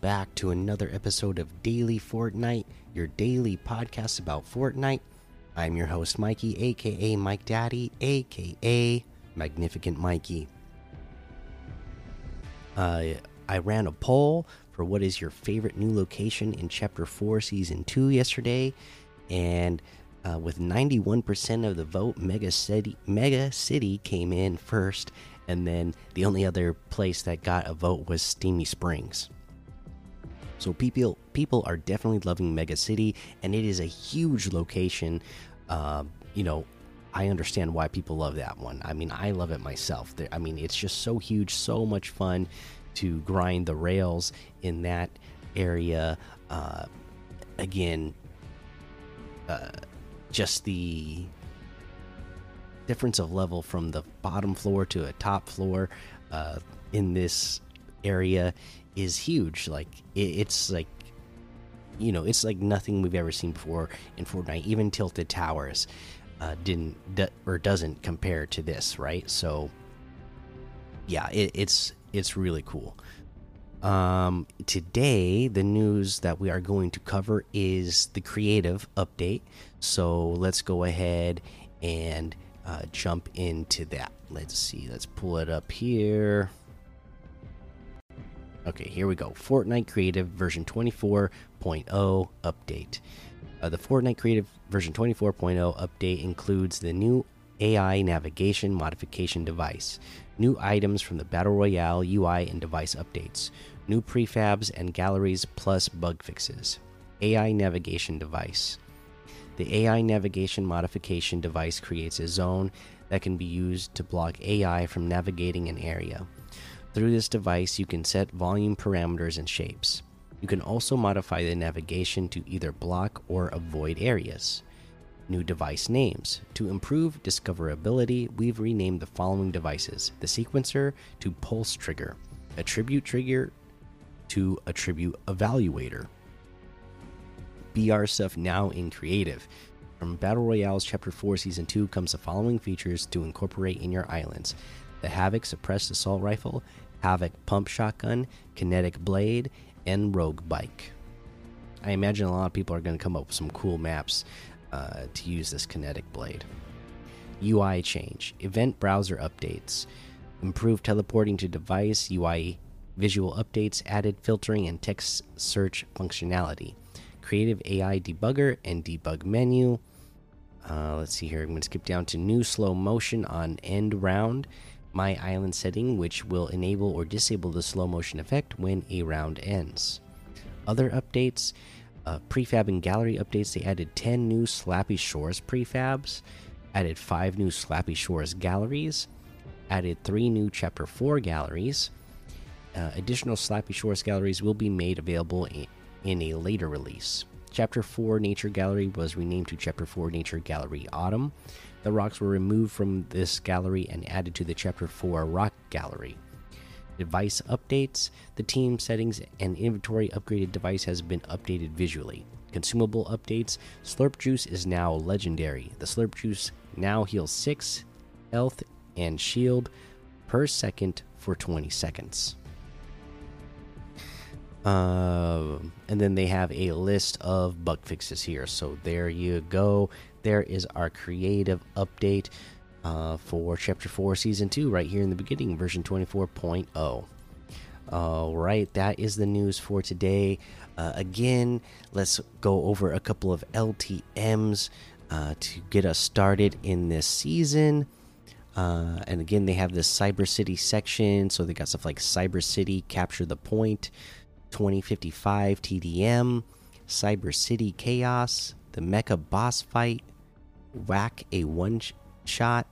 Back to another episode of Daily Fortnite, your daily podcast about Fortnite. I'm your host, Mikey, aka Mike Daddy, aka Magnificent Mikey. Uh, I ran a poll for what is your favorite new location in Chapter 4, Season 2 yesterday, and uh, with 91% of the vote, Mega City, Mega City came in first, and then the only other place that got a vote was Steamy Springs. So people people are definitely loving Mega City, and it is a huge location. Uh, you know, I understand why people love that one. I mean, I love it myself. I mean, it's just so huge, so much fun to grind the rails in that area. Uh, again, uh, just the difference of level from the bottom floor to a top floor uh, in this area is huge. Like it, it's like you know, it's like nothing we've ever seen before in Fortnite. Even Tilted Towers uh, didn't or doesn't compare to this, right? So yeah, it, it's it's really cool. Um, today, the news that we are going to cover is the creative update. So let's go ahead and uh, jump into that. Let's see. Let's pull it up here. Okay, here we go. Fortnite Creative version 24.0 update. Uh, the Fortnite Creative version 24.0 update includes the new AI navigation modification device, new items from the Battle Royale UI and device updates, new prefabs and galleries plus bug fixes, AI navigation device. The AI navigation modification device creates a zone that can be used to block AI from navigating an area. Through this device, you can set volume parameters and shapes. You can also modify the navigation to either block or avoid areas. New device names. To improve discoverability, we've renamed the following devices the sequencer to pulse trigger, attribute trigger to attribute evaluator. BR stuff now in creative. From Battle Royale's Chapter 4 Season 2 comes the following features to incorporate in your islands the Havoc Suppressed Assault Rifle, Havoc Pump Shotgun, Kinetic Blade, and Rogue Bike. I imagine a lot of people are going to come up with some cool maps uh, to use this Kinetic Blade. UI change, Event Browser updates, improved teleporting to device, UI visual updates, added filtering and text search functionality, creative AI debugger and debug menu. Uh, let's see here. I'm going to skip down to new slow motion on end round my island setting, which will enable or disable the slow motion effect when a round ends. Other updates uh, prefab and gallery updates they added 10 new Slappy Shores prefabs, added 5 new Slappy Shores galleries, added 3 new Chapter 4 galleries. Uh, additional Slappy Shores galleries will be made available in, in a later release. Chapter 4 Nature Gallery was renamed to Chapter 4 Nature Gallery Autumn. The rocks were removed from this gallery and added to the Chapter 4 Rock Gallery. Device updates The team settings and inventory upgraded device has been updated visually. Consumable updates Slurp Juice is now legendary. The Slurp Juice now heals 6 health and shield per second for 20 seconds. Uh, and then they have a list of bug fixes here. So there you go. There is our creative update uh, for Chapter 4, Season 2, right here in the beginning, version 24.0. All right, that is the news for today. Uh, again, let's go over a couple of LTMs uh, to get us started in this season. Uh, and again, they have this Cyber City section, so they got stuff like Cyber City, Capture the Point, 2055 TDM, Cyber City Chaos, the Mecha Boss Fight, Whack a One Shot,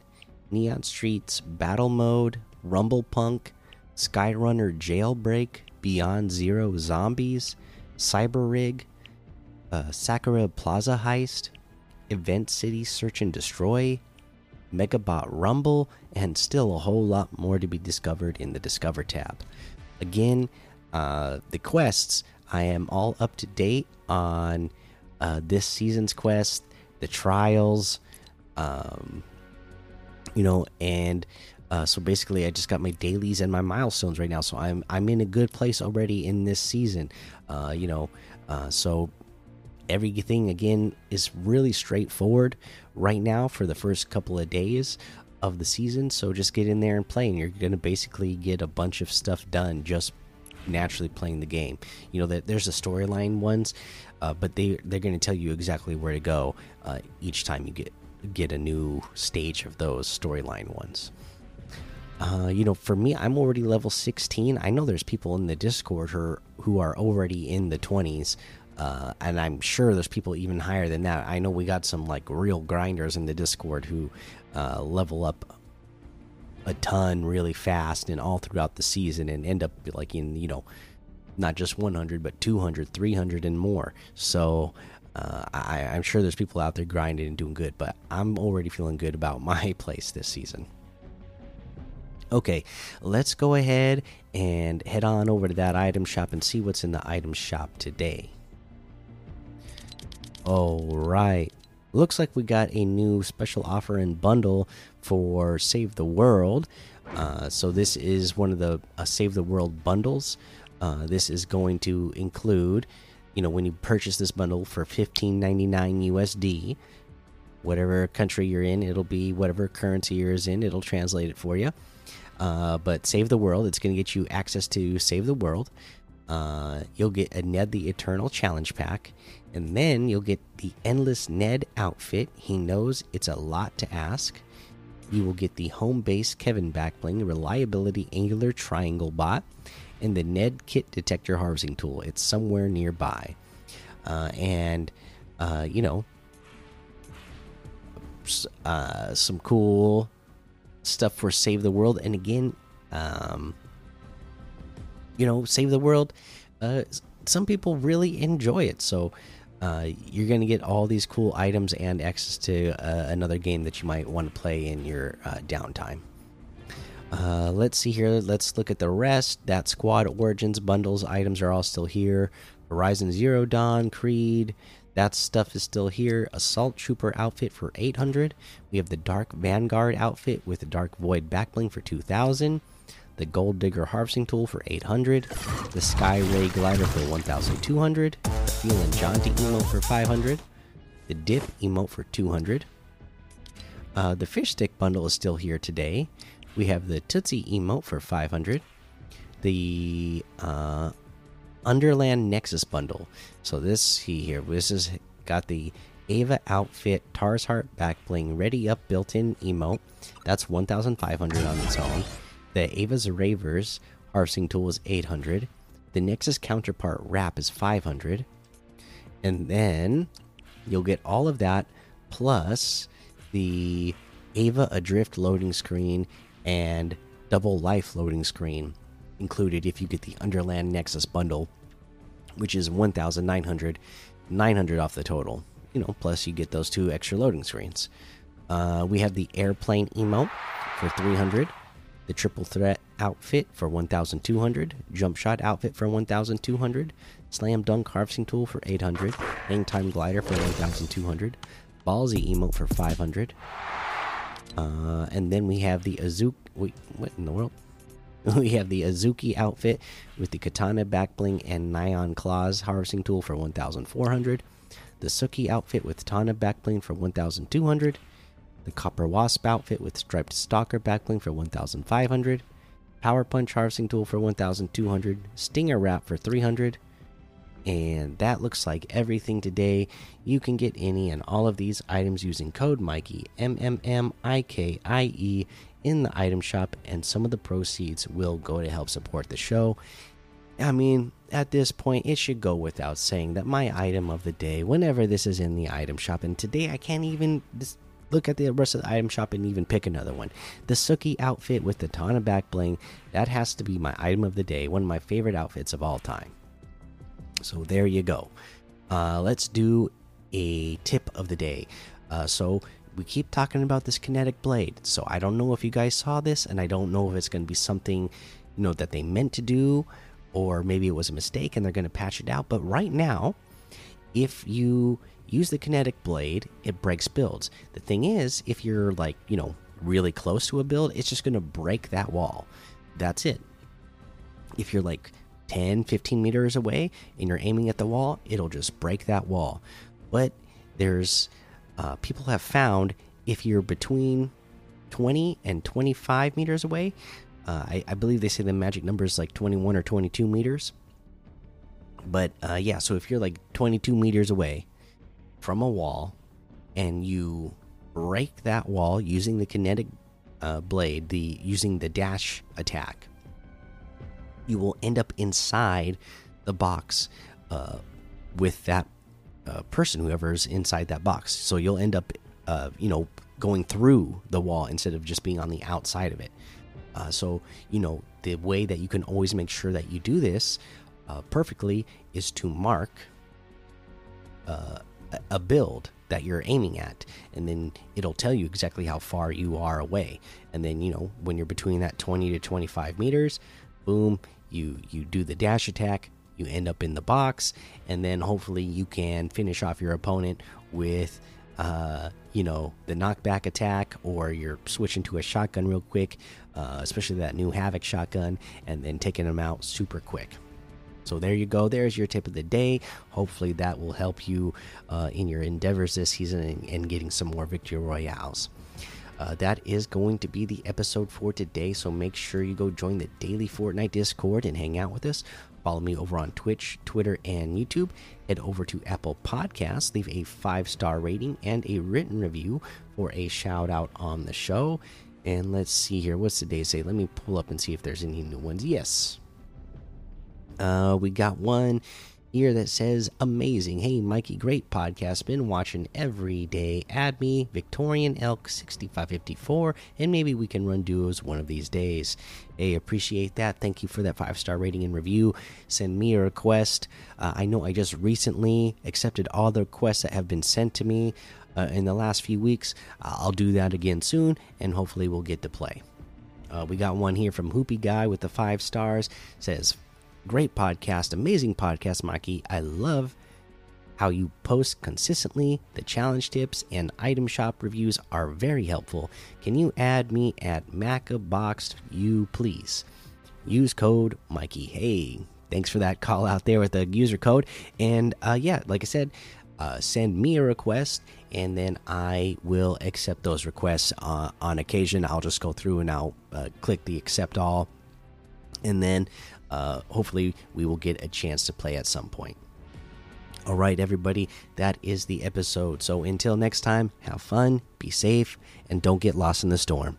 Neon Streets Battle Mode, Rumble Punk, Skyrunner Jailbreak, Beyond Zero Zombies, Cyber Rig, uh, Sakura Plaza Heist, Event City Search and Destroy, Megabot Rumble, and still a whole lot more to be discovered in the Discover tab. Again, uh, the quests, I am all up to date on uh, this season's quest, the trials, um, you know, and Uh, so basically, I just got my dailies and my milestones right now. So I'm I'm in a good place already in this season. Uh, you know, uh, so everything again is really straightforward right now for the first couple of days of the season. So just get in there and play, and you're gonna basically get a bunch of stuff done just naturally playing the game. You know that there's the storyline ones, uh, but they they're gonna tell you exactly where to go uh, each time you get get a new stage of those storyline ones. Uh, you know, for me, I'm already level 16. I know there's people in the Discord who are, who are already in the 20s, uh, and I'm sure there's people even higher than that. I know we got some like real grinders in the Discord who uh, level up a ton really fast and all throughout the season and end up like in you know not just 100 but 200 300 and more. So uh, I, i'm sure there's people out there grinding and doing good but i'm already feeling good about my place this season. Okay let's go ahead and head on over to that item shop and see what's in the item shop today. All right. Looks like we got a new special offer and bundle for Save the World. Uh, so this is one of the uh, Save the World bundles. Uh, this is going to include, you know, when you purchase this bundle for fifteen ninety nine USD, whatever country you're in, it'll be whatever currency you're in, it'll translate it for you. Uh, but Save the World, it's going to get you access to Save the World. Uh, you'll get a Ned the Eternal Challenge Pack, and then you'll get the Endless Ned outfit. He knows it's a lot to ask. You will get the home base Kevin backbling, reliability angular triangle bot, and the Ned kit detector harvesting tool. It's somewhere nearby, uh, and uh, you know, uh, some cool stuff for Save the World. And again, um, you know, Save the World. Uh, some people really enjoy it, so uh, you're going to get all these cool items and access to uh, another game that you might want to play in your uh, downtime. Uh, let's see here. Let's look at the rest. That Squad Origins bundles items are all still here. Horizon Zero Dawn, Creed, that stuff is still here. Assault Trooper outfit for 800. We have the Dark Vanguard outfit with the Dark Void backbling for 2000 the Gold Digger Harvesting Tool for 800, the Sky Ray Glider for 1200, the Feelin' Jaunty emote for 500, the Dip emote for 200. Uh, the Fish Stick bundle is still here today. We have the Tootsie emote for 500, the uh, Underland Nexus bundle. So this see here, this has got the Ava outfit, Tars Heart back bling, ready up built-in emote. That's 1,500 on its own. The Ava's Ravers harvesting tool is 800. The Nexus counterpart wrap is 500. And then you'll get all of that plus the Ava Adrift loading screen and double life loading screen included if you get the Underland Nexus bundle, which is 1,900, 900 off the total. You know, plus you get those two extra loading screens. Uh, we have the airplane emote for 300 the triple threat outfit for 1200 jump shot outfit for 1200 slam dunk harvesting tool for 800 hang time glider for 1200 ballsy emote for 500 uh, and then we have the azuki wait what in the world? We have the azuki outfit with the katana back backbling and neon claws harvesting tool for 1400 the suki outfit with tana backbling for 1200 the Copper Wasp outfit with striped stalker backbling for 1,500, Power Punch harvesting tool for 1,200, Stinger wrap for 300, and that looks like everything today. You can get any and all of these items using code Mikey M M M I K I E in the item shop, and some of the proceeds will go to help support the show. I mean, at this point, it should go without saying that my item of the day, whenever this is in the item shop, and today I can't even look at the rest of the item shop and even pick another one. The Suki outfit with the Tana back bling, that has to be my item of the day, one of my favorite outfits of all time. So there you go. Uh, let's do a tip of the day. Uh, so we keep talking about this kinetic blade. So I don't know if you guys saw this, and I don't know if it's going to be something you know that they meant to do, or maybe it was a mistake and they're going to patch it out. But right now, if you use the kinetic blade, it breaks builds. The thing is, if you're like, you know, really close to a build, it's just going to break that wall. That's it. If you're like 10, 15 meters away and you're aiming at the wall, it'll just break that wall. But there's uh, people have found if you're between 20 and 25 meters away, uh, I, I, believe they say the magic number is like 21 or 22 meters. But uh, yeah, so if you're like 22 meters away from a wall and you break that wall using the kinetic uh, blade, the using the dash attack, you will end up inside the box uh, with that uh, person, whoever's inside that box. So you'll end up, uh, you know, going through the wall instead of just being on the outside of it. Uh, so you know the way that you can always make sure that you do this uh, perfectly is to mark a build that you're aiming at and then it'll tell you exactly how far you are away. And then you know when you're between that 20 to 25 meters boom you you do the dash attack you end up in the box and then hopefully you can finish off your opponent with uh, you know the knockback attack or you're switching to a shotgun real quick uh, especially that new havoc shotgun and then taking them out super quick so there you go there's your tip of the day hopefully that will help you uh, in your endeavors this season and, and getting some more victory royales uh, that is going to be the episode for today. So make sure you go join the daily Fortnite Discord and hang out with us. Follow me over on Twitch, Twitter, and YouTube. Head over to Apple Podcasts, leave a five star rating and a written review for a shout out on the show. And let's see here. What's the day say? Let me pull up and see if there's any new ones. Yes. Uh, we got one here that says amazing. Hey, Mikey, great podcast. Been watching every day. Add me, Victorian Elk 6554, and maybe we can run duos one of these days. Hey, appreciate that. Thank you for that five star rating and review. Send me a request. Uh, I know I just recently accepted all the requests that have been sent to me uh, in the last few weeks. I'll do that again soon, and hopefully we'll get to play. Uh, we got one here from Hoopy Guy with the five stars. Says Great podcast, amazing podcast, Mikey. I love how you post consistently. The challenge tips and item shop reviews are very helpful. Can you add me at Macaboxed, you please? Use code Mikey. Hey, thanks for that call out there with the user code. And uh, yeah, like I said, uh, send me a request and then I will accept those requests uh, on occasion. I'll just go through and I'll uh, click the accept all. And then uh, hopefully we will get a chance to play at some point. All right, everybody, that is the episode. So until next time, have fun, be safe, and don't get lost in the storm.